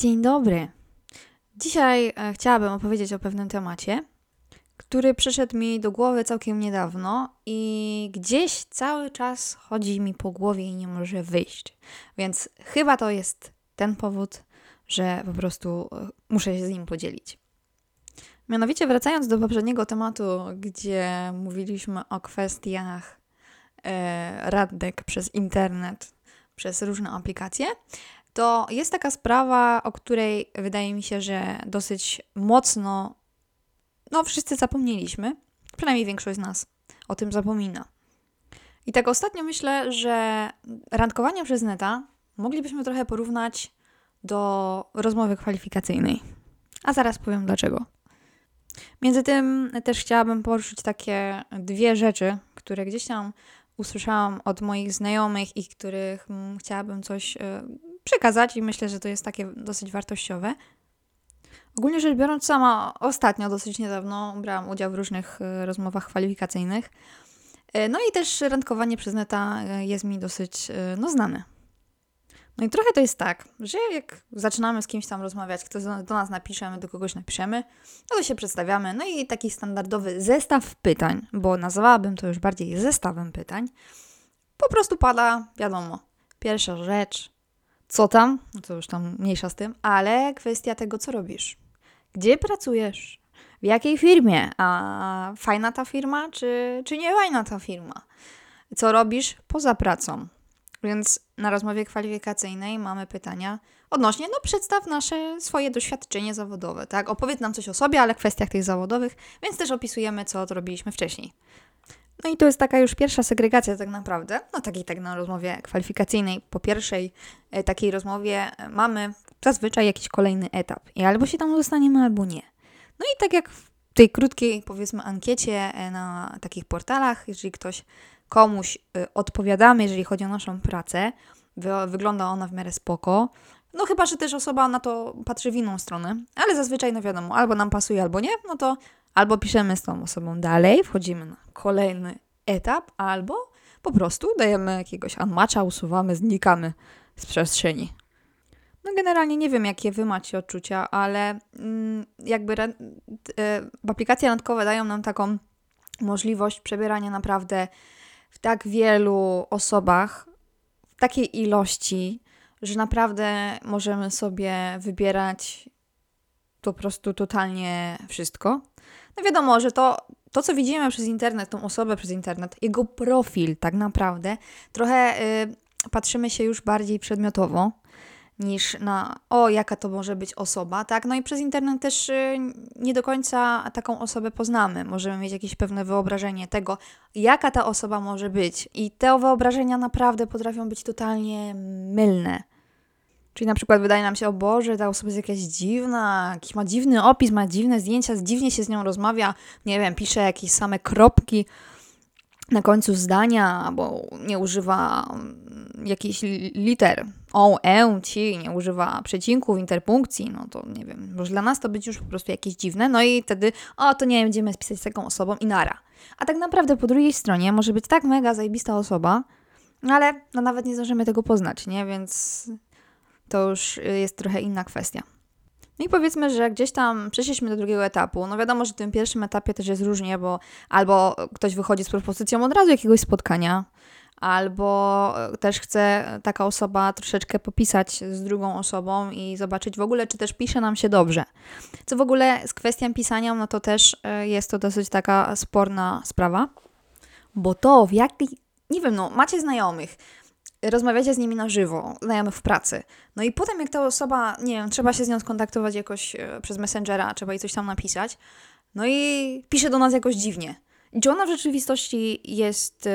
Dzień dobry. Dzisiaj e, chciałabym opowiedzieć o pewnym temacie, który przyszedł mi do głowy całkiem niedawno i gdzieś cały czas chodzi mi po głowie i nie może wyjść. Więc chyba to jest ten powód, że po prostu e, muszę się z nim podzielić. Mianowicie wracając do poprzedniego tematu, gdzie mówiliśmy o kwestiach e, radek przez internet, przez różne aplikacje, to jest taka sprawa, o której wydaje mi się, że dosyć mocno, no wszyscy zapomnieliśmy, przynajmniej większość z nas o tym zapomina. I tak ostatnio myślę, że randkowanie przez neta moglibyśmy trochę porównać do rozmowy kwalifikacyjnej. A zaraz powiem dlaczego. Między tym też chciałabym poruszyć takie dwie rzeczy, które gdzieś tam usłyszałam od moich znajomych i których chciałabym coś e, przekazać i myślę, że to jest takie dosyć wartościowe. Ogólnie rzecz biorąc, sama ostatnio, dosyć niedawno, brałam udział w różnych e, rozmowach kwalifikacyjnych. E, no i też randkowanie przez neta jest mi dosyć no, znane. No i trochę to jest tak, że jak zaczynamy z kimś tam rozmawiać, ktoś do nas napisze, my do kogoś napiszemy, no to się przedstawiamy. No i taki standardowy zestaw pytań, bo nazwałabym to już bardziej zestawem pytań, po prostu pada, wiadomo, pierwsza rzecz, co tam, no to już tam mniejsza z tym, ale kwestia tego, co robisz. Gdzie pracujesz? W jakiej firmie? A fajna ta firma, czy, czy nie fajna ta firma? Co robisz poza pracą? Więc na rozmowie kwalifikacyjnej mamy pytania odnośnie, no przedstaw nasze swoje doświadczenie zawodowe, tak? Opowiedz nam coś o sobie, ale w kwestiach tych zawodowych, więc też opisujemy, co robiliśmy wcześniej. No i to jest taka już pierwsza segregacja tak naprawdę, no takiej tak na rozmowie kwalifikacyjnej. Po pierwszej e, takiej rozmowie e, mamy zazwyczaj jakiś kolejny etap i albo się tam dostaniemy, albo nie. No i tak jak w tej krótkiej, powiedzmy, ankiecie e, na takich portalach, jeżeli ktoś komuś odpowiadamy, jeżeli chodzi o naszą pracę, wygląda ona w miarę spoko. No chyba, że też osoba na to patrzy w inną stronę, ale zazwyczaj, no wiadomo, albo nam pasuje, albo nie, no to albo piszemy z tą osobą dalej, wchodzimy na kolejny etap, albo po prostu dajemy jakiegoś unmatcha, usuwamy, znikamy z przestrzeni. No generalnie nie wiem, jakie wy macie odczucia, ale mm, jakby re, y, aplikacje randkowe dają nam taką możliwość przebierania naprawdę w tak wielu osobach, w takiej ilości, że naprawdę możemy sobie wybierać po prostu totalnie wszystko. No wiadomo, że to, to co widzimy przez internet, tą osobę przez internet, jego profil tak naprawdę, trochę y, patrzymy się już bardziej przedmiotowo niż na o, jaka to może być osoba, tak? No i przez internet też y, nie do końca taką osobę poznamy. Możemy mieć jakieś pewne wyobrażenie tego, jaka ta osoba może być. I te wyobrażenia naprawdę potrafią być totalnie mylne. Czyli na przykład wydaje nam się, o Boże, ta osoba jest jakaś dziwna, jakiś ma dziwny opis, ma dziwne zdjęcia, dziwnie się z nią rozmawia, nie wiem, pisze jakieś same kropki na końcu zdania, albo nie używa mm, jakichś liter o, e, ci, nie używa przecinków, interpunkcji, no to nie wiem, może dla nas to być już po prostu jakieś dziwne, no i wtedy, o, to nie będziemy spisać z taką osobą i nara. A tak naprawdę po drugiej stronie może być tak mega zajebista osoba, ale no nawet nie zdążymy tego poznać, nie, więc to już jest trochę inna kwestia. No i powiedzmy, że gdzieś tam przeszliśmy do drugiego etapu. No wiadomo, że w tym pierwszym etapie też jest różnie, bo albo ktoś wychodzi z propozycją od razu jakiegoś spotkania, albo też chce taka osoba troszeczkę popisać z drugą osobą i zobaczyć w ogóle, czy też pisze nam się dobrze. Co w ogóle z kwestią pisania, no to też jest to dosyć taka sporna sprawa, bo to w jaki, nie wiem, no macie znajomych, rozmawiacie z nimi na żywo, znajomych w pracy. No i potem, jak ta osoba, nie wiem, trzeba się z nią skontaktować jakoś e, przez Messengera, trzeba jej coś tam napisać, no i pisze do nas jakoś dziwnie. Czy ona w rzeczywistości jest y,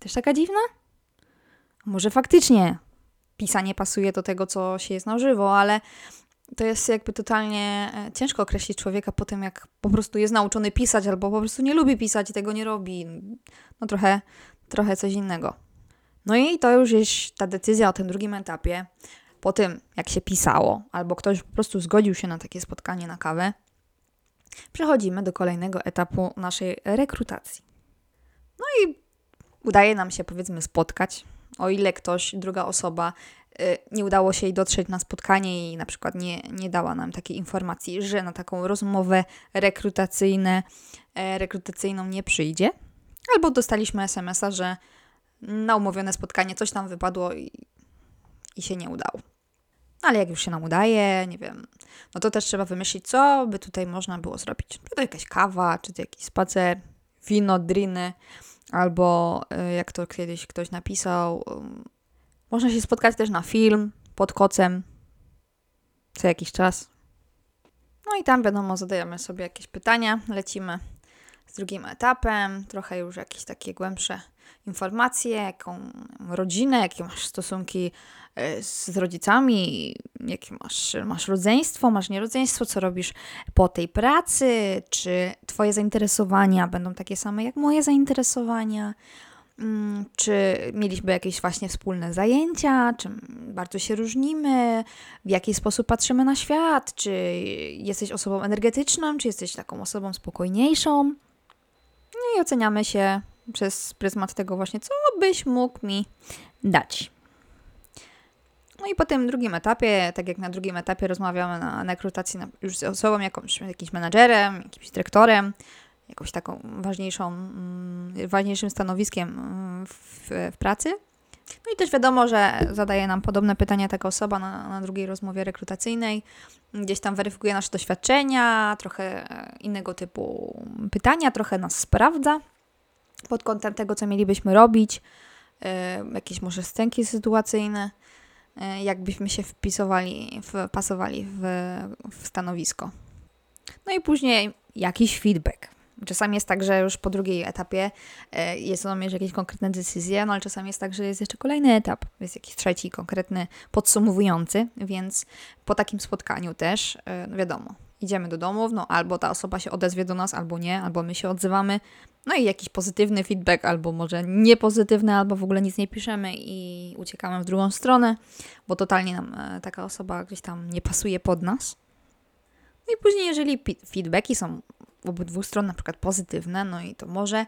też taka dziwna? Może faktycznie pisanie pasuje do tego, co się jest na żywo, ale to jest jakby totalnie e, ciężko określić człowieka po tym, jak po prostu jest nauczony pisać, albo po prostu nie lubi pisać i tego nie robi. No trochę, trochę coś innego. No i to już jest ta decyzja o tym drugim etapie, po tym jak się pisało, albo ktoś po prostu zgodził się na takie spotkanie na kawę, przechodzimy do kolejnego etapu naszej rekrutacji. No i udaje nam się powiedzmy spotkać, o ile ktoś, druga osoba y, nie udało się jej dotrzeć na spotkanie i na przykład nie, nie dała nam takiej informacji, że na taką rozmowę e, rekrutacyjną nie przyjdzie. Albo dostaliśmy SMS-a, że na umówione spotkanie coś tam wypadło i, i się nie udało. Ale jak już się nam udaje, nie wiem, no to też trzeba wymyślić, co by tutaj można było zrobić. Czy to jakaś kawa, czy to jakiś spacer, wino, driny, albo y, jak to kiedyś ktoś napisał, można się spotkać też na film pod kocem co jakiś czas. No i tam wiadomo, zadajemy sobie jakieś pytania, lecimy z drugim etapem, trochę już jakieś takie głębsze informacje, jaką rodzinę, jakie masz stosunki e, z rodzicami, jakie masz, masz rodzeństwo, masz nierodzeństwo, co robisz po tej pracy, czy Twoje zainteresowania będą takie same jak moje zainteresowania, mm, czy mieliśmy jakieś właśnie wspólne zajęcia, czy bardzo się różnimy, w jaki sposób patrzymy na świat, czy jesteś osobą energetyczną, czy jesteś taką osobą spokojniejszą. No i oceniamy się przez pryzmat tego właśnie, co byś mógł mi dać. No i po tym drugim etapie, tak jak na drugim etapie rozmawiamy na, na rekrutacji już z osobą, jakąś, jakimś menadżerem, jakimś dyrektorem, jakąś taką ważniejszą, mm, ważniejszym stanowiskiem mm, w, w, pracy. No i też wiadomo, że zadaje nam podobne pytania taka osoba na, na drugiej rozmowie rekrutacyjnej. Gdzieś tam weryfikuje nasze doświadczenia, trochę e, innego typu pytania, trochę nas sprawdza pod kątem tego, co mielibyśmy robić, e, jakieś może scenki sytuacyjne, e, jakbyśmy się wpisowali, wpasowali w, w stanowisko. No i później jakiś feedback. Czasami jest tak, że już po drugiej etapie e, jest on już jakieś konkretne decyzje, no ale czasami jest tak, że jest jeszcze kolejny etap, jest jakiś trzeci, konkretny, podsumowujący, więc po takim spotkaniu też, no wiadomo, idziemy do domów, no albo ta osoba się odezwie do nas, albo nie, albo my się odzywamy, no i jakiś pozytywny feedback, albo może niepozytywny, albo w ogóle nic nie piszemy i uciekamy w drugą stronę, bo totalnie nam e, taka osoba gdzieś tam nie pasuje pod nas. No i później, jeżeli feedbacki są obydwu stron na przykład pozytywne, no i to może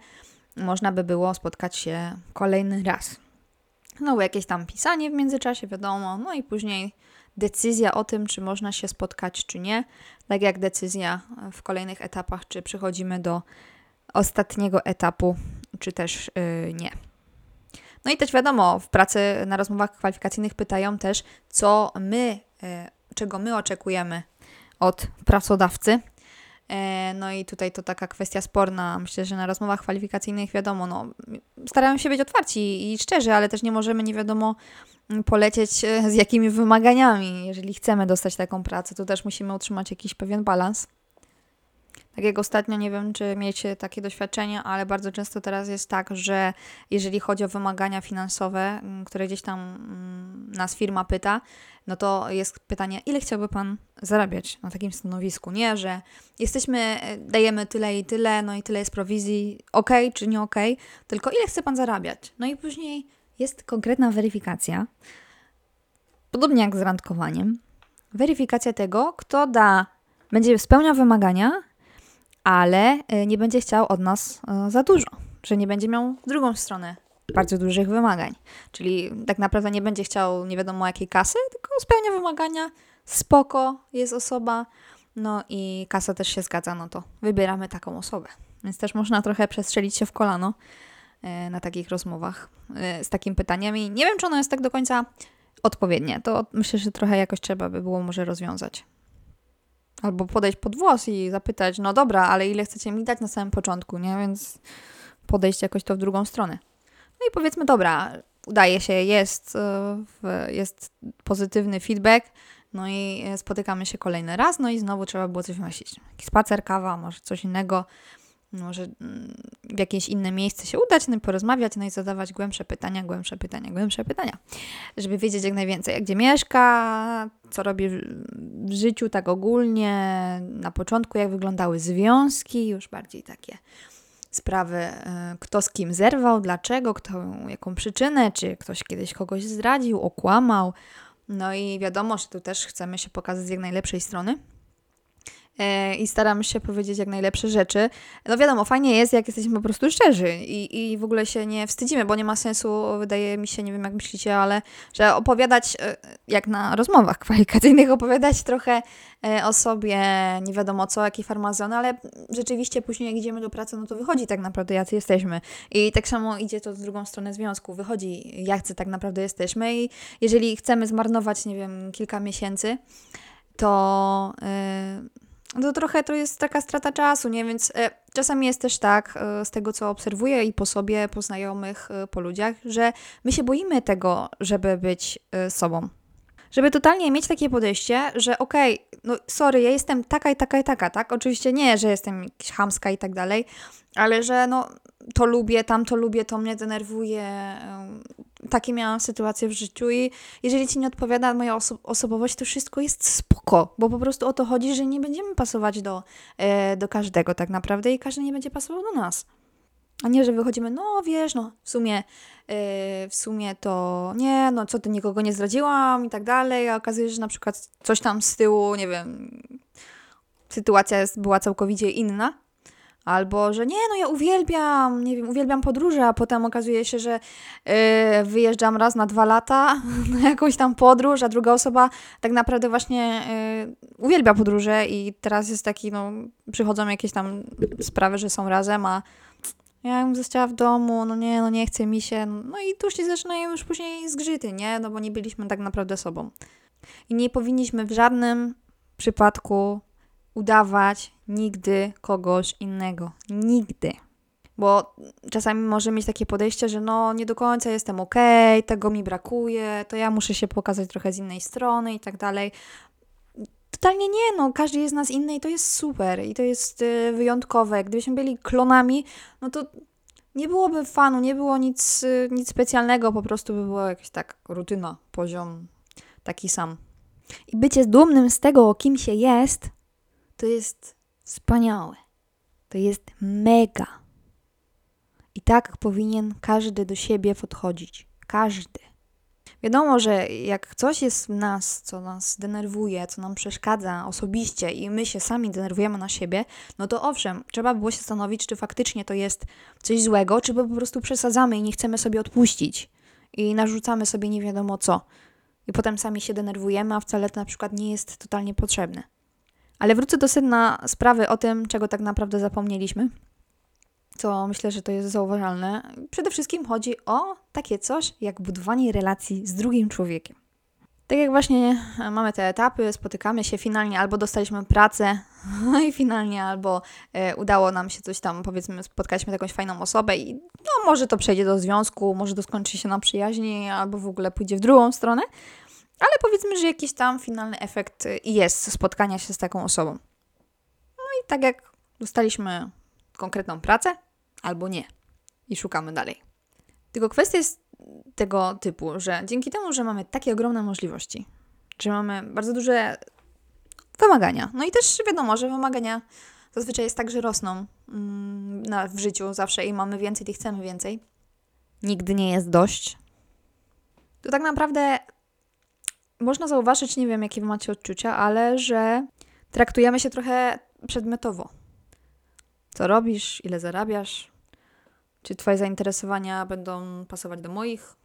można by było spotkać się kolejny raz. No, jakieś tam pisanie w międzyczasie, wiadomo, no i później decyzja o tym, czy można się spotkać, czy nie, tak jak decyzja w kolejnych etapach, czy przechodzimy do ostatniego etapu, czy też yy, nie. No i też wiadomo, w pracy na rozmowach kwalifikacyjnych pytają też, co my, yy, czego my oczekujemy od pracodawcy. E, no i tutaj to taka kwestia sporna. Myślę, że na rozmowach kwalifikacyjnych wiadomo, no, starają się być otwarci i szczerzy, ale też nie możemy nie wiadomo polecieć e, z jakimi wymaganiami. Jeżeli chcemy dostać taką pracę, to też musimy utrzymać jakiś pewien balans. Tak jak ostatnio, nie wiem, czy miecie takie doświadczenie, ale bardzo często teraz jest tak, że jeżeli chodzi o wymagania finansowe, mm, które gdzieś tam mm, nas firma pyta, no to jest pytanie, ile chciałby Pan zarabiać na takim stanowisku? Nie, że jesteśmy, e, dajemy tyle i tyle, no i tyle jest prowizji, ok czy nie ok, tylko ile chce Pan zarabiać? No i później jest konkretna weryfikacja, podobnie jak z randkowaniem, weryfikacja tego, kto da, będzie spełniał wymagania, ale e, nie będzie chciał od nas e, za dużo, że nie będzie miał drugą stronę bardzo dużych wymagań. Czyli tak naprawdę nie będzie chciał nie wiadomo jakiej kasy, tylko spełnia wymagania, spoko jest osoba, no i kasa też się zgadza, no to wybieramy taką osobę. Więc też można trochę przestrzelić się w kolano e, na takich rozmowach z takim pytaniem i nie wiem, czy ono jest tak do końca odpowiednie. To myślę, że trochę jakoś trzeba by było może rozwiązać. Albo podejść pod włos i zapytać, no dobra, ale ile chcecie mi dać na samym początku, nie? Więc podejść jakoś to w drugą stronę. No i powiedzmy, dobra, udaje się, jest, e, jest pozytywny feedback, no i spotykamy się kolejny raz, no i znowu trzeba było coś wymyślić. Jakiś spacer, kawa, może coś innego, może mm, w jakieś inne miejsce się udać, no porozmawiać, no i zadawać głębsze pytania, głębsze pytania, głębsze pytania, żeby wiedzieć jak najwięcej, gdzie mieszka, co robi w życiu tak ogólnie, na początku jak wyglądały związki, już bardziej takie sprawy, e, kto z kim zerwał, dlaczego, kto, jaką przyczynę, czy ktoś kiedyś kogoś zdradził, okłamał. No i wiadomo, że tu też chcemy się pokazać z jak najlepszej strony. E, i staram się powiedzieć jak najlepsze rzeczy. No wiadomo, fajnie jest, jak jesteśmy po prostu szczerzy i, i w ogóle się nie wstydzimy, bo nie ma sensu, wydaje mi się, nie wiem jak myślicie, ale że opowiadać, e, jak na rozmowach kwalifikacyjnych, opowiadać trochę e, o sobie, nie wiadomo co, jaki farmazon, ale rzeczywiście później jak idziemy do pracy, no to wychodzi tak naprawdę, jacy jesteśmy. I tak samo idzie to z drugą stronę związku, wychodzi, jacy tak naprawdę jesteśmy i jeżeli chcemy zmarnować, nie wiem, kilka miesięcy, to... Yy, to trochę to jest taka strata czasu, nie? Więc e, czasami jest też tak, e, z tego co obserwuję i po sobie, po znajomych, e, po ludziach, że my się boimy tego, żeby być e, sobą. Żeby totalnie mieć takie podejście, że okej, okay, no sorry, ja jestem taka i taka i taka, tak? Oczywiście nie, że jestem chamska i tak dalej, ale że no to lubię, tamto lubię, to mnie denerwuje. Takie miałam sytuacje w życiu i jeżeli ci nie odpowiada moja oso osobowość, to wszystko jest spoko, bo po prostu o to chodzi, że nie będziemy pasować do, e, do każdego tak naprawdę i każdy nie będzie pasował do nas. A nie, że wychodzimy, no wiesz, no w sumie, yy, w sumie to nie, no co ty nikogo nie zdradziłam i tak dalej, a okazuje się, że na przykład coś tam z tyłu, nie wiem, sytuacja jest, była całkowicie inna. Albo, że nie, no ja uwielbiam, nie wiem, uwielbiam podróże, a potem okazuje się, że yy, wyjeżdżam raz na dwa lata na jakąś tam podróż, a druga osoba tak naprawdę właśnie yy, uwielbia podróże i teraz jest taki, no, przychodzą jakieś tam sprawy, że są razem, a ja bym została w domu, no nie, no nie chce mi się. No i tu się zaczynają już później zgrzyty, nie? No bo nie byliśmy tak naprawdę sobą. I nie powinniśmy w żadnym przypadku udawać nigdy kogoś innego. Nigdy. Bo czasami może mieć takie podejście, że no nie do końca jestem okej, okay, tego mi brakuje, to ja muszę się pokazać trochę z innej strony i tak dalej. Totalnie nie, no każdy jest z nas inny i to jest super i to jest y, wyjątkowe. Gdybyśmy byli klonami, no to nie byłoby fanu, nie było nic, y, nic specjalnego, po prostu by była jakaś tak rutyna, poziom taki sam. I bycie dumnym z tego, kim się jest, to jest wspaniałe. To jest mega. I tak powinien każdy do siebie podchodzić. Każdy. Wiadomo, że jak coś jest w nas, co nas denerwuje, co nam przeszkadza osobiście i my się sami denerwujemy na siebie, no to owszem, trzeba było się zastanowić, czy faktycznie to jest coś złego, czy po prostu przesadzamy i nie chcemy sobie odpuścić i narzucamy sobie nie wiadomo co. I potem sami się denerwujemy, a wcale to na przykład nie jest totalnie potrzebne. Ale wrócę do sedna sprawy o tym, czego tak naprawdę zapomnieliśmy, co myślę, że to jest zauważalne. Przede wszystkim chodzi o takie coś jak budowanie relacji z drugim człowiekiem. Tak jak właśnie mamy te etapy, spotykamy się finalnie, albo dostaliśmy pracę, no i finalnie, albo e, udało nam się coś tam, powiedzmy, spotkaliśmy jakąś fajną osobę i no może to przejdzie do związku, może to skończy się na przyjaźni, albo w ogóle pójdzie w drugą stronę. Ale powiedzmy, że jakiś tam finalny efekt y, jest spotkania się z taką osobą. No i tak jak dostaliśmy konkretną pracę, albo nie. I szukamy dalej. Tylko kwestia jest tego typu, że dzięki temu, że mamy takie ogromne możliwości, że mamy bardzo duże wymagania, no i też wiadomo, że wymagania zazwyczaj jest tak, że rosną mm, na, w życiu zawsze i mamy więcej i chcemy więcej. Nigdy nie jest dość. To tak naprawdę można zauważyć, nie wiem jakie macie odczucia, ale że traktujemy się trochę przedmiotowo. Co robisz, ile zarabiasz, czy twoje zainteresowania będą pasować do moich,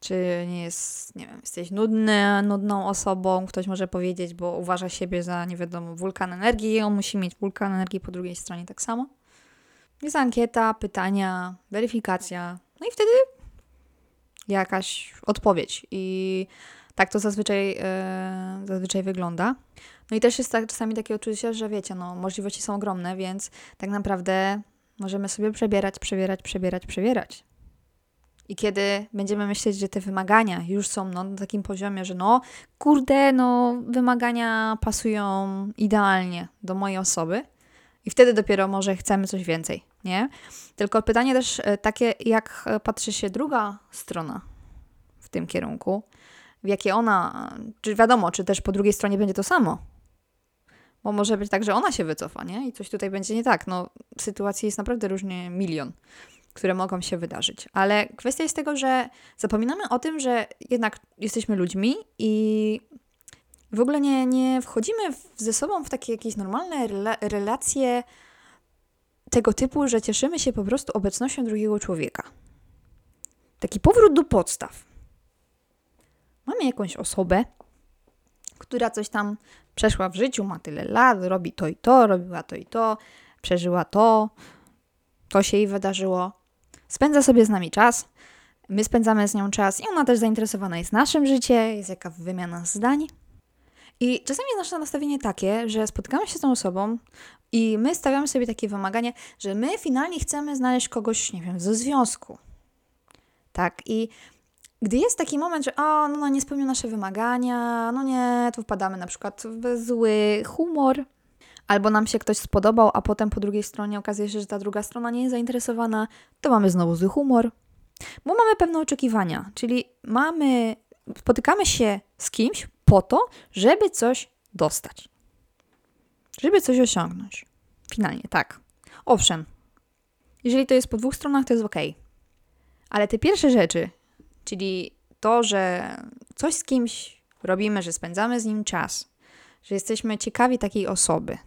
czy nie jest, nie wiem, jesteś nudny, nudną osobą, ktoś może powiedzieć, bo uważa siebie za, nie wiadomo, wulkan energii, on musi mieć wulkan energii po drugiej stronie tak samo. Jest ankieta, pytania, weryfikacja, no i wtedy jakaś odpowiedź. I tak to zazwyczaj, yy, zazwyczaj wygląda. No i też jest tak, czasami takie odczucie, że wiecie, no, możliwości są ogromne, więc tak naprawdę możemy sobie przebierać, przebierać, przebierać, przebierać. I kiedy będziemy myśleć, że te wymagania już są no, na takim poziomie, że no, kurde, no, wymagania pasują idealnie do mojej osoby, i wtedy dopiero może chcemy coś więcej, nie? Tylko pytanie też e, takie, jak patrzy się druga strona w tym kierunku, w jakie ona, czy wiadomo, czy też po drugiej stronie będzie to samo. Bo może być tak, że ona się wycofa, nie? I coś tutaj będzie nie tak. No, sytuacji jest naprawdę różnie milion, które mogą się wydarzyć. Ale kwestia jest tego, że zapominamy o tym, że jednak jesteśmy ludźmi i W ogóle nie, nie wchodzimy w, ze sobą w takie jakieś normalne rela relacje tego typu, że cieszymy się po prostu obecnością drugiego człowieka. Taki powrót do podstaw. Mamy jakąś osobę, która coś tam przeszła w życiu, ma tyle lat, robi to i to, robiła to i to, przeżyła to, to się jej wydarzyło. Spędza sobie z nami czas, my spędzamy z nią czas i ona też zainteresowana jest naszym życiem, jest jaka wymiana zdań. I czasami jest nasze nastawienie takie, że spotykamy się z tą osobą i my stawiamy sobie takie wymaganie, że my finalnie chcemy znaleźć kogoś, nie wiem, ze związku. Tak, i gdy jest taki moment, że o, no, no nie spełnił nasze wymagania, no nie, to wpadamy na przykład w zły humor, albo nam się ktoś spodobał, a potem po drugiej stronie okazuje się, że ta druga strona nie jest zainteresowana, to mamy znowu zły humor. Bo mamy pewne oczekiwania, czyli mamy, spotykamy się z kimś po to, żeby coś dostać. Żeby coś osiągnąć. Finalnie, tak. Owszem, jeżeli to jest po dwóch stronach, to jest ok. Ale te pierwsze rzeczy, czyli to, że coś z kimś robimy, że spędzamy z nim czas, że jesteśmy ciekawi takiej osoby,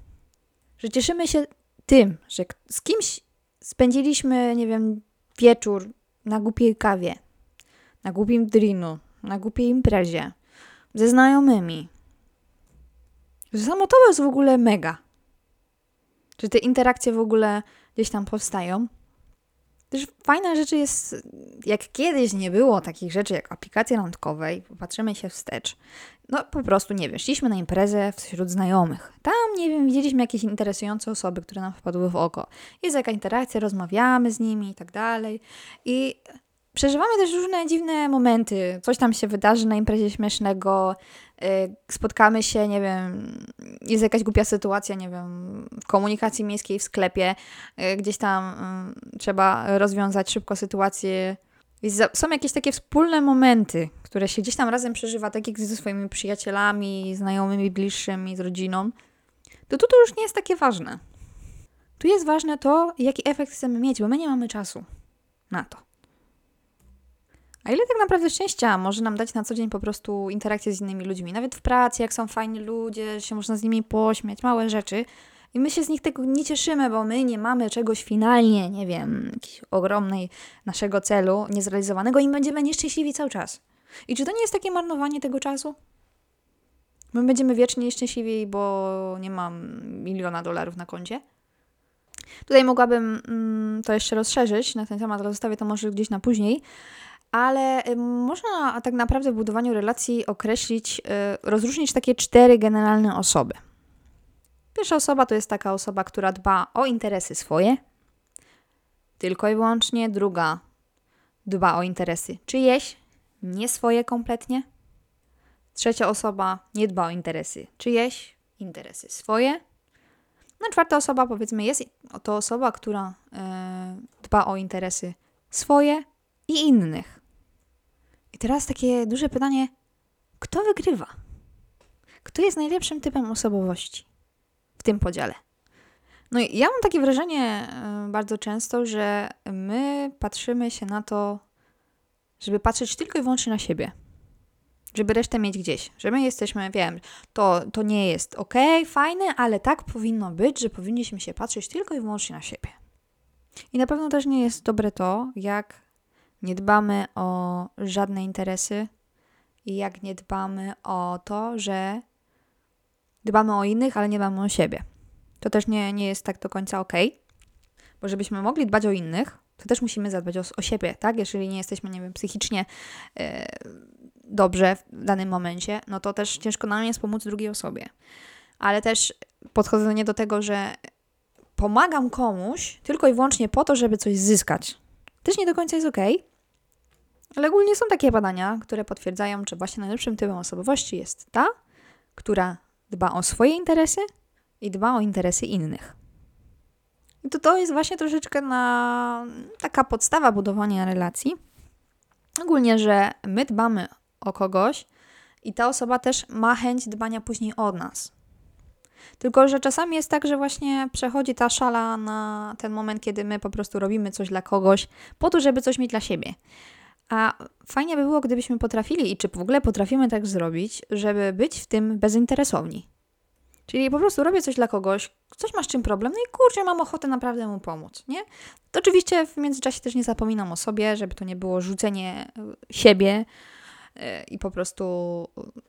że cieszymy się tym, że z kimś spędziliśmy, nie wiem, wieczór na głupiej kawie, na głupim drinu, na głupiej imprezie, ze znajomymi. Że samo to jest w ogóle mega. Że te interakcje w ogóle gdzieś tam powstają. Też fajna rzecz jest, jak kiedyś nie było takich rzeczy jak aplikacje randkowe i popatrzymy się wstecz. No po prostu, nie wiem, szliśmy na imprezę wśród znajomych. Tam, nie wiem, widzieliśmy jakieś interesujące osoby, które nam wpadły w oko. Jest jaka interakcja, rozmawiamy z nimi i tak dalej. I przeżywamy też różne dziwne momenty. Coś tam się wydarzy na imprezie śmiesznego, y, spotkamy się, nie wiem, jest jakaś głupia sytuacja, nie wiem, w komunikacji miejskiej, w sklepie, y, gdzieś tam y, trzeba rozwiązać szybko sytuację. Są jakieś takie wspólne momenty, które się gdzieś tam razem przeżywa, tak jak ze swoimi przyjacielami, znajomymi, bliższymi, z rodziną. To tu to już nie jest takie ważne. Tu jest ważne to, jaki efekt chcemy mieć, bo my nie mamy czasu na to. A ile tak naprawdę szczęścia może nam dać na co dzień po prostu interakcje z innymi ludźmi? Nawet w pracy, jak są fajni ludzie, się można z nimi pośmiać, małe rzeczy. I my się z nich tego nie cieszymy, bo my nie mamy czegoś finalnie, nie wiem, jakiejś ogromnej naszego celu niezrealizowanego i będziemy nieszczęśliwi cały czas. I czy to nie jest takie marnowanie tego czasu? My będziemy wiecznie nieszczęśliwi, bo nie mam miliona dolarów na koncie. Tutaj mogłabym mm, to jeszcze rozszerzyć na ten temat, ale zostawię to może gdzieś na później ale y, można tak naprawdę w budowaniu relacji określić, y, rozróżnić takie cztery generalne osoby. Pierwsza osoba to jest taka osoba, która dba o interesy swoje, tylko i wyłącznie. Druga dba o interesy czyjeś, nie swoje kompletnie. Trzecia osoba nie dba o interesy czyjeś, interesy swoje. No czwarta osoba, powiedzmy, jest to osoba, która yy, dba o interesy swoje i innych. I teraz takie duże pytanie: kto wygrywa? Kto jest najlepszym typem osobowości w tym podziale? No i ja mam takie wrażenie e, bardzo często, że my patrzymy się na to, żeby patrzeć tylko i wyłącznie na siebie. Żeby resztę mieć gdzieś. Że my jesteśmy, wiem, to, to nie jest ok, fajne, ale tak powinno być, że powinniśmy się patrzeć tylko i wyłącznie na siebie. I na pewno też nie jest dobre to, jak nie dbamy o żadne interesy i jak nie dbamy o to, że dbamy o innych, ale nie dbamy o siebie. To też nie, nie jest tak do końca ok, bo żebyśmy mogli dbać o innych, to też musimy zadbać o, o siebie, tak? Jeżeli nie jesteśmy, nie wiem, psychicznie yy, dobrze w danym momencie, no to też ciężko nam jest pomóc drugiej osobie. Ale też podchodzenie do tego, że pomagam komuś tylko i wyłącznie po to, żeby coś zyskać, też nie do końca jest ok, ale ogólnie są takie badania, które potwierdzają, że właśnie najlepszym typem osobowości jest ta, która dba o swoje interesy i dba o interesy innych. I to, to jest właśnie troszeczkę na taka podstawa budowania relacji. Ogólnie, że my dbamy o kogoś i ta osoba też ma chęć dbania później o nas. Tylko, że czasami jest tak, że właśnie przechodzi ta szala na ten moment, kiedy my po prostu robimy coś dla kogoś, po to, żeby coś mieć dla siebie. A fajnie by było, gdybyśmy potrafili i czy w ogóle potrafimy tak zrobić, żeby być w tym bezinteresowni. Czyli po prostu robię coś dla kogoś, ktoś ma z czym problem, no i kurczę, mam ochotę naprawdę mu pomóc, nie? To oczywiście w międzyczasie też nie zapominam o sobie, żeby to nie było rzucenie e, siebie e, i po prostu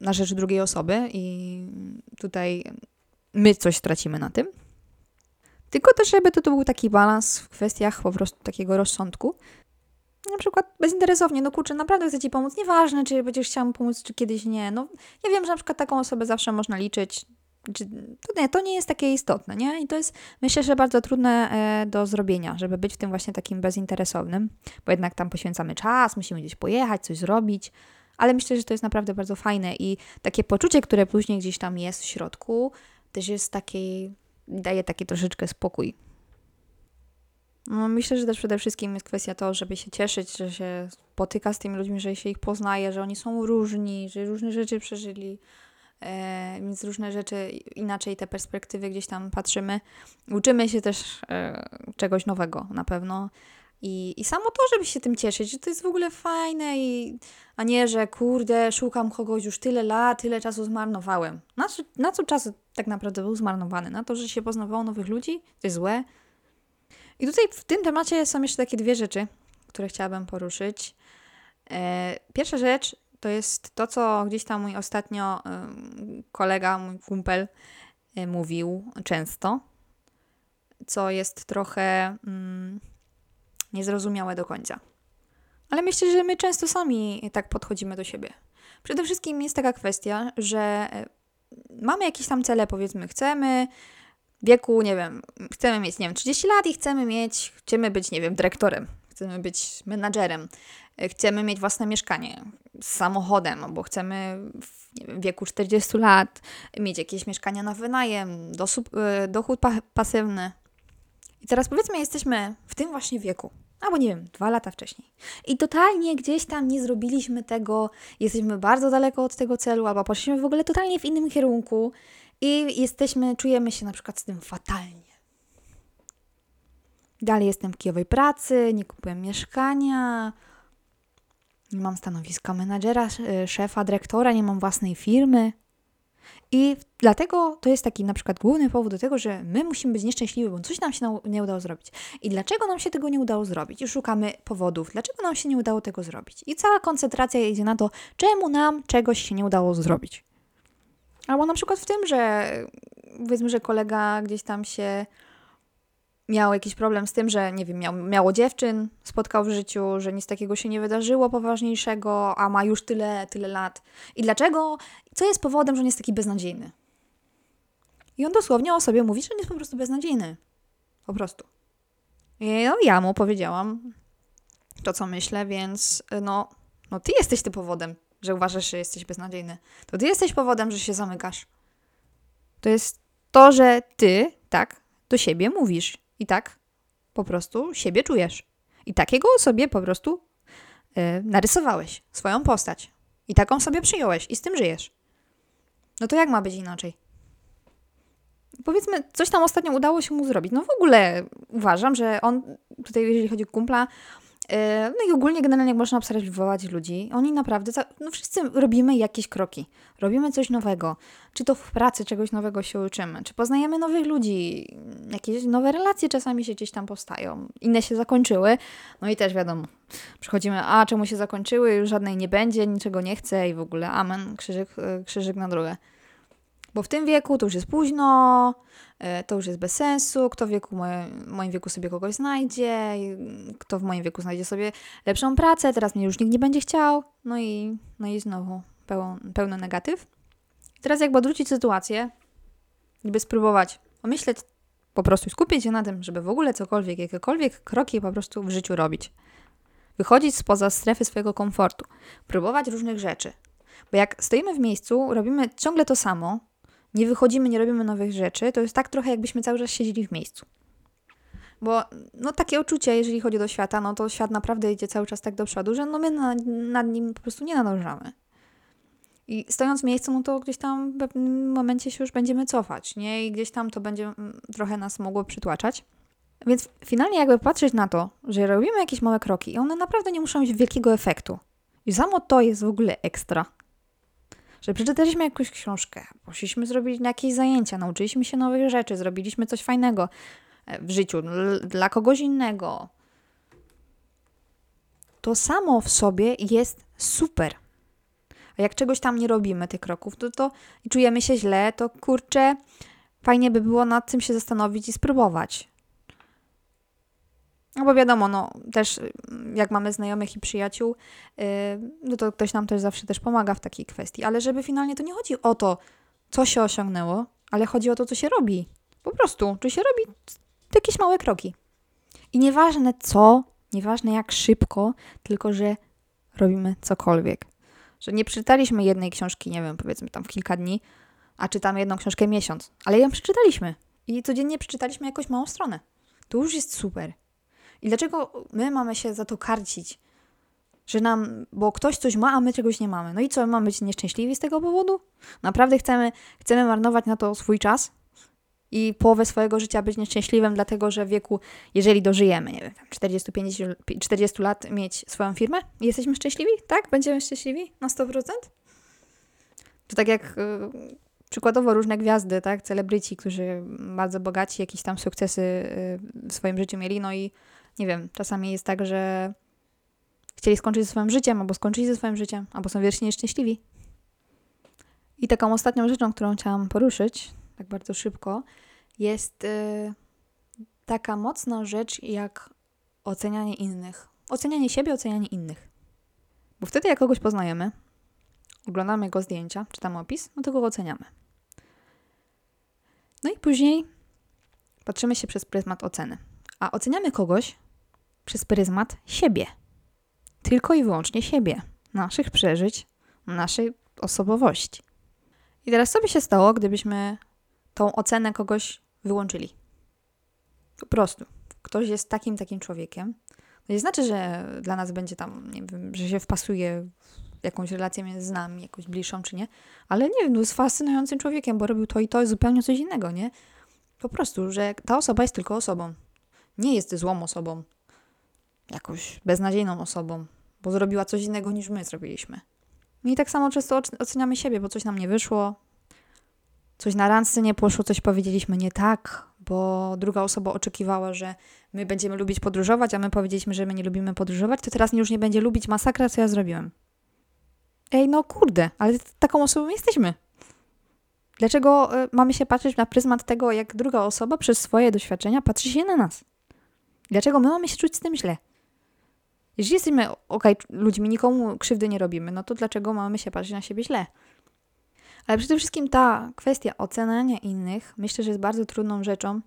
na rzecz drugiej osoby i tutaj my coś stracimy na tym. Tylko też, żeby to, to był taki balans w kwestiach po prostu takiego rozsądku. Na przykład bezinteresownie, no kurczę, naprawdę chcę Ci pomóc, nieważne, czy będziesz chciał pomóc, czy kiedyś nie. No, ja wiem, że na przykład taką osobę zawsze można liczyć, czy, to, nie, to nie jest takie istotne, nie? I to jest, myślę, że bardzo trudne e, do zrobienia, żeby być w tym właśnie takim bezinteresownym, bo jednak tam poświęcamy czas, musimy gdzieś pojechać, coś zrobić, ale myślę, że to jest naprawdę bardzo fajne i takie poczucie, które później gdzieś tam jest w środku, też jest takie, daje taki troszeczkę spokój. No, myślę, że też przede wszystkim jest kwestia to, żeby się cieszyć, że się spotyka z tymi ludźmi, że się ich poznaje, że oni są różni, że różne rzeczy przeżyli, e, więc różne rzeczy, inaczej te perspektywy gdzieś tam patrzymy. Uczymy się też e, czegoś nowego na pewno. I, I samo to, żeby się tym cieszyć, że to jest w ogóle fajne, i, a nie, że kurde, szukam kogoś już tyle lat, tyle czasu zmarnowałem. Na co, na co czas tak naprawdę był zmarnowany? Na to, że się poznawało nowych ludzi? To jest złe? I tutaj w tym temacie są jeszcze takie dwie rzeczy, które chciałabym poruszyć. E, pierwsza rzecz to jest to, co gdzieś tam mój ostatnio kolega, mój kumpel e, mówił często, co jest trochę mm, niezrozumiałe do końca. Ale myślę, że my często sami tak podchodzimy do siebie. Przede wszystkim jest taka kwestia, że e, mamy jakieś tam cele, powiedzmy, chcemy wieku, nie wiem, chcemy mieć, nie wiem, 30 lat i chcemy mieć, chcemy być, nie wiem, dyrektorem, chcemy być menadżerem, e, chcemy mieć własne mieszkanie z samochodem, albo chcemy w wiem, wieku 40 lat mieć jakieś mieszkania na wynajem, e, dochód pa pasywny. I teraz powiedzmy, jesteśmy w tym właśnie wieku, albo nie wiem, dwa lata wcześniej. I totalnie gdzieś tam nie zrobiliśmy tego, jesteśmy bardzo daleko od tego celu, albo poszliśmy w ogóle totalnie w innym kierunku i jesteśmy, czujemy się na przykład z tym fatalnie. Dalej jestem w kijowej pracy, nie kupuję mieszkania, nie mam stanowiska menadżera, szefa, dyrektora, nie mam własnej firmy. I dlatego to jest taki na przykład główny powód do tego, że my musimy być nieszczęśliwi, bo coś nam się nie udało zrobić. I dlaczego nam się tego nie udało zrobić? I szukamy powodów, dlaczego nam się nie udało tego zrobić. I cała koncentracja idzie na to, czemu nam czegoś się nie udało zrobić. Albo na przykład w tym, że powiedzmy, że kolega gdzieś tam się miał jakiś problem z tym, że nie wiem, miał, miało dziewczyn, spotkał w życiu, że nic takiego się nie wydarzyło poważniejszego, a ma już tyle, tyle lat. I dlaczego? Co jest powodem, że on jest taki beznadziejny? I on dosłownie o sobie mówi, że on jest po prostu beznadziejny. Po prostu. I no, ja mu powiedziałam to, co myślę, więc no, no ty jesteś tym powodem że uważasz, że jesteś beznadziejny, to ty jesteś powodem, że się zamykasz. To jest to, że ty tak do siebie mówisz i tak po prostu siebie czujesz. I takiego sobie po prostu yy, narysowałeś, swoją postać. I taką sobie przyjąłeś i z tym żyjesz. No to jak ma być inaczej? Powiedzmy, coś tam ostatnio udało się mu zrobić. No w ogóle uważam, że on, tutaj jeżeli chodzi o kumpla, no i ogólnie generalnie jak można obserwować ludzi, oni naprawdę, no wszyscy robimy jakieś kroki, robimy coś nowego. Czy to w pracy czegoś nowego się uczymy, czy poznajemy nowych ludzi, jakieś nowe relacje czasami się gdzieś tam powstają, inne się zakończyły, no i też wiadomo, przychodzimy, a czemu się zakończyły, już żadnej nie będzie, niczego nie chcę i w ogóle. Amen, krzyżyk, e, krzyżyk na drogę. Bo w tym wieku to już jest późno, e, to już jest bez sensu. Kto w wieku, w moim wieku sobie kogoś znajdzie, kto w moim wieku znajdzie sobie lepszą pracę, teraz mnie już nikt nie będzie chciał. No i, no i znowu pełen, pełny negatyw. Teraz jakby odwrócić sytuację, by spróbować pomyśleć, po prostu skupić się na tym, żeby w ogóle cokolwiek, jakiekolwiek kroki po prostu w życiu robić. Wychodzić spoza strefy swojego komfortu, próbować różnych rzeczy. Bo jak stoimy w miejscu, robimy ciągle to samo, nie wychodzimy, nie robimy nowych rzeczy, to jest tak trochę, jakbyśmy cały czas siedzieli w miejscu. Bo no, takie uczucie, jeżeli chodzi do świata, no to świat naprawdę idzie cały czas tak do przodu, że no, my nad, nad nim po prostu nie nadążamy. I stojąc w miejscu, no to gdzieś tam w pewnym momencie się już będziemy cofać, nie? I gdzieś tam to będzie mm, trochę nas mogło przytłaczać. Więc finalnie jakby patrzeć na to, że robimy jakieś małe kroki i one naprawdę nie muszą mieć wielkiego efektu. I samo to jest w ogóle ekstra. Że przeczytaliśmy jakąś książkę, poszliśmy zrobić jakieś zajęcia, nauczyliśmy się nowych rzeczy, zrobiliśmy coś fajnego e, w życiu dla kogoś innego. To samo w sobie jest super. A jak czegoś tam nie robimy, tych kroków, to, to i czujemy się źle, to kurczę, fajnie by było nad tym się zastanowić i spróbować. No bo wiadomo, no też y, jak mamy znajomych i przyjaciół, yy, no to ktoś nam też zawsze też pomaga w takiej kwestii. Ale żeby finalnie to nie chodzi o to, co się osiągnęło, ale chodzi o to, co się robi. Po prostu, czy się robi jakieś małe kroki. I nieważne co, nieważne jak szybko, tylko że robimy cokolwiek. Że nie przeczytaliśmy jednej książki, nie wiem, powiedzmy tam w kilka dni, a czytamy jedną książkę miesiąc, ale ją przeczytaliśmy. I codziennie przeczytaliśmy jakąś małą stronę. To już jest super. I dlaczego my mamy się za to karcić? Że nam, bo ktoś coś ma, a my czegoś nie mamy. No i co, mamy być nieszczęśliwi z tego powodu? Naprawdę chcemy, chcemy marnować na to swój czas? I połowę swojego życia być nieszczęśliwym, dlatego że w wieku, jeżeli dożyjemy, nie wiem, 45, 40 lat, mieć swoją firmę i jesteśmy szczęśliwi? Tak? Będziemy szczęśliwi na 100%? To tak jak yy, przykładowo różne gwiazdy, tak? Celebryci, którzy bardzo bogaci, jakieś tam sukcesy yy, w swoim życiu mieli, no i nie wiem, czasami jest tak, że chcieli skończyć ze swoim życiem, albo skończyli ze swoim życiem, albo są wiecznie nieszczęśliwi. I taką ostatnią rzeczą, którą chciałam poruszyć, tak bardzo szybko, jest yy, taka mocna rzecz jak ocenianie innych. Ocenianie siebie, ocenianie innych. Bo wtedy, jak kogoś poznajemy, oglądamy jego zdjęcia, czytamy opis, no to go oceniamy. No i później patrzymy się przez pryzmat oceny. A oceniamy kogoś przez pryzmat siebie. Tylko i wyłącznie siebie, naszych przeżyć, naszej osobowości. I teraz co by się stało, gdybyśmy tą ocenę kogoś wyłączyli? Po prostu. Ktoś jest takim, takim człowiekiem. To nie znaczy, że dla nas będzie tam, nie wiem, że się wpasuje w jakąś relację między nami, jakąś bliższą czy nie, ale nie wiem, no jest fascynującym człowiekiem, bo robił to i to zupełnie coś innego, nie? Po prostu, że ta osoba jest tylko osobą. Nie jest złą osobą jakąś beznadziejną osobą, bo zrobiła coś innego niż my zrobiliśmy. I tak samo często oceniamy siebie, bo coś nam nie wyszło, coś na randce nie poszło, coś powiedzieliśmy nie tak, bo druga osoba oczekiwała, że my będziemy lubić podróżować, a my powiedzieliśmy, że my nie lubimy podróżować, to teraz już nie będzie lubić masakra, co ja zrobiłem. Ej, no kurde, ale taką osobą jesteśmy. Dlaczego y, mamy się patrzeć na pryzmat tego, jak druga osoba przez swoje doświadczenia patrzy się na nas? Dlaczego my mamy się czuć z tym źle? Jeżeli jesteśmy ok, ludźmi, nikomu krzywdy nie robimy, no to dlaczego mamy się patrzeć na siebie źle? Ale przede wszystkim ta kwestia oceniania innych, myślę, że jest bardzo trudną rzeczą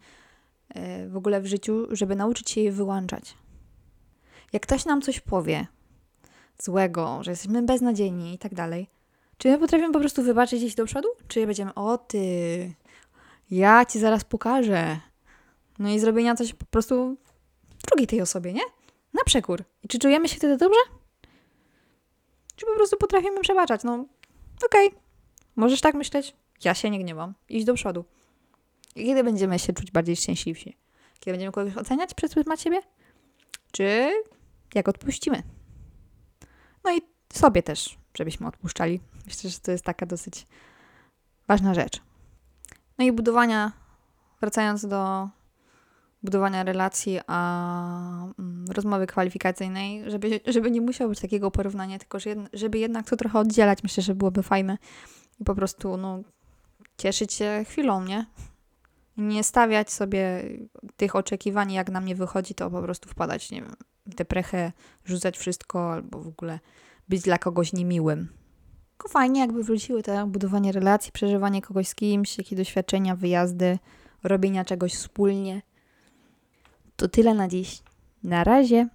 e, w ogóle w życiu, żeby nauczyć się jej wyłączać. Jak ktoś nam coś powie złego, że jesteśmy beznadziejni i tak dalej, czy my potrafimy po prostu wybaczyć iść do przodu? Czy będziemy, o ty, ja ci zaraz pokażę. No i zrobienia coś po prostu drugiej tej osobie, nie? Na przekór. I czy czujemy się wtedy dobrze? Czy po prostu potrafimy przebaczać? No, okej. Okay. Możesz tak myśleć? Ja się nie gniewam. Idź do przodu. I kiedy będziemy się czuć bardziej szczęśliwsi? Kiedy będziemy kogoś oceniać przez pryzmat siebie? Czy jak odpuścimy? No i sobie też, żebyśmy odpuszczali. Myślę, że to jest taka dosyć ważna rzecz. No i budowania, wracając do budowania relacji, a mm, rozmowy kwalifikacyjnej, żeby, żeby nie musiało być takiego porównania, tylko żeby jednak to trochę oddzielać, myślę, że byłoby fajne i po prostu no, cieszyć się chwilą, nie? Nie stawiać sobie tych oczekiwań, jak na mnie wychodzi, to po prostu wpadać, nie wiem, w tę prechę, rzucać wszystko albo w ogóle być dla kogoś niemiłym. Tylko fajnie, jakby wróciły te budowanie relacji, przeżywanie kogoś z kimś, jakie doświadczenia, wyjazdy, robienia czegoś wspólnie. To tyle na dziś. Na razie.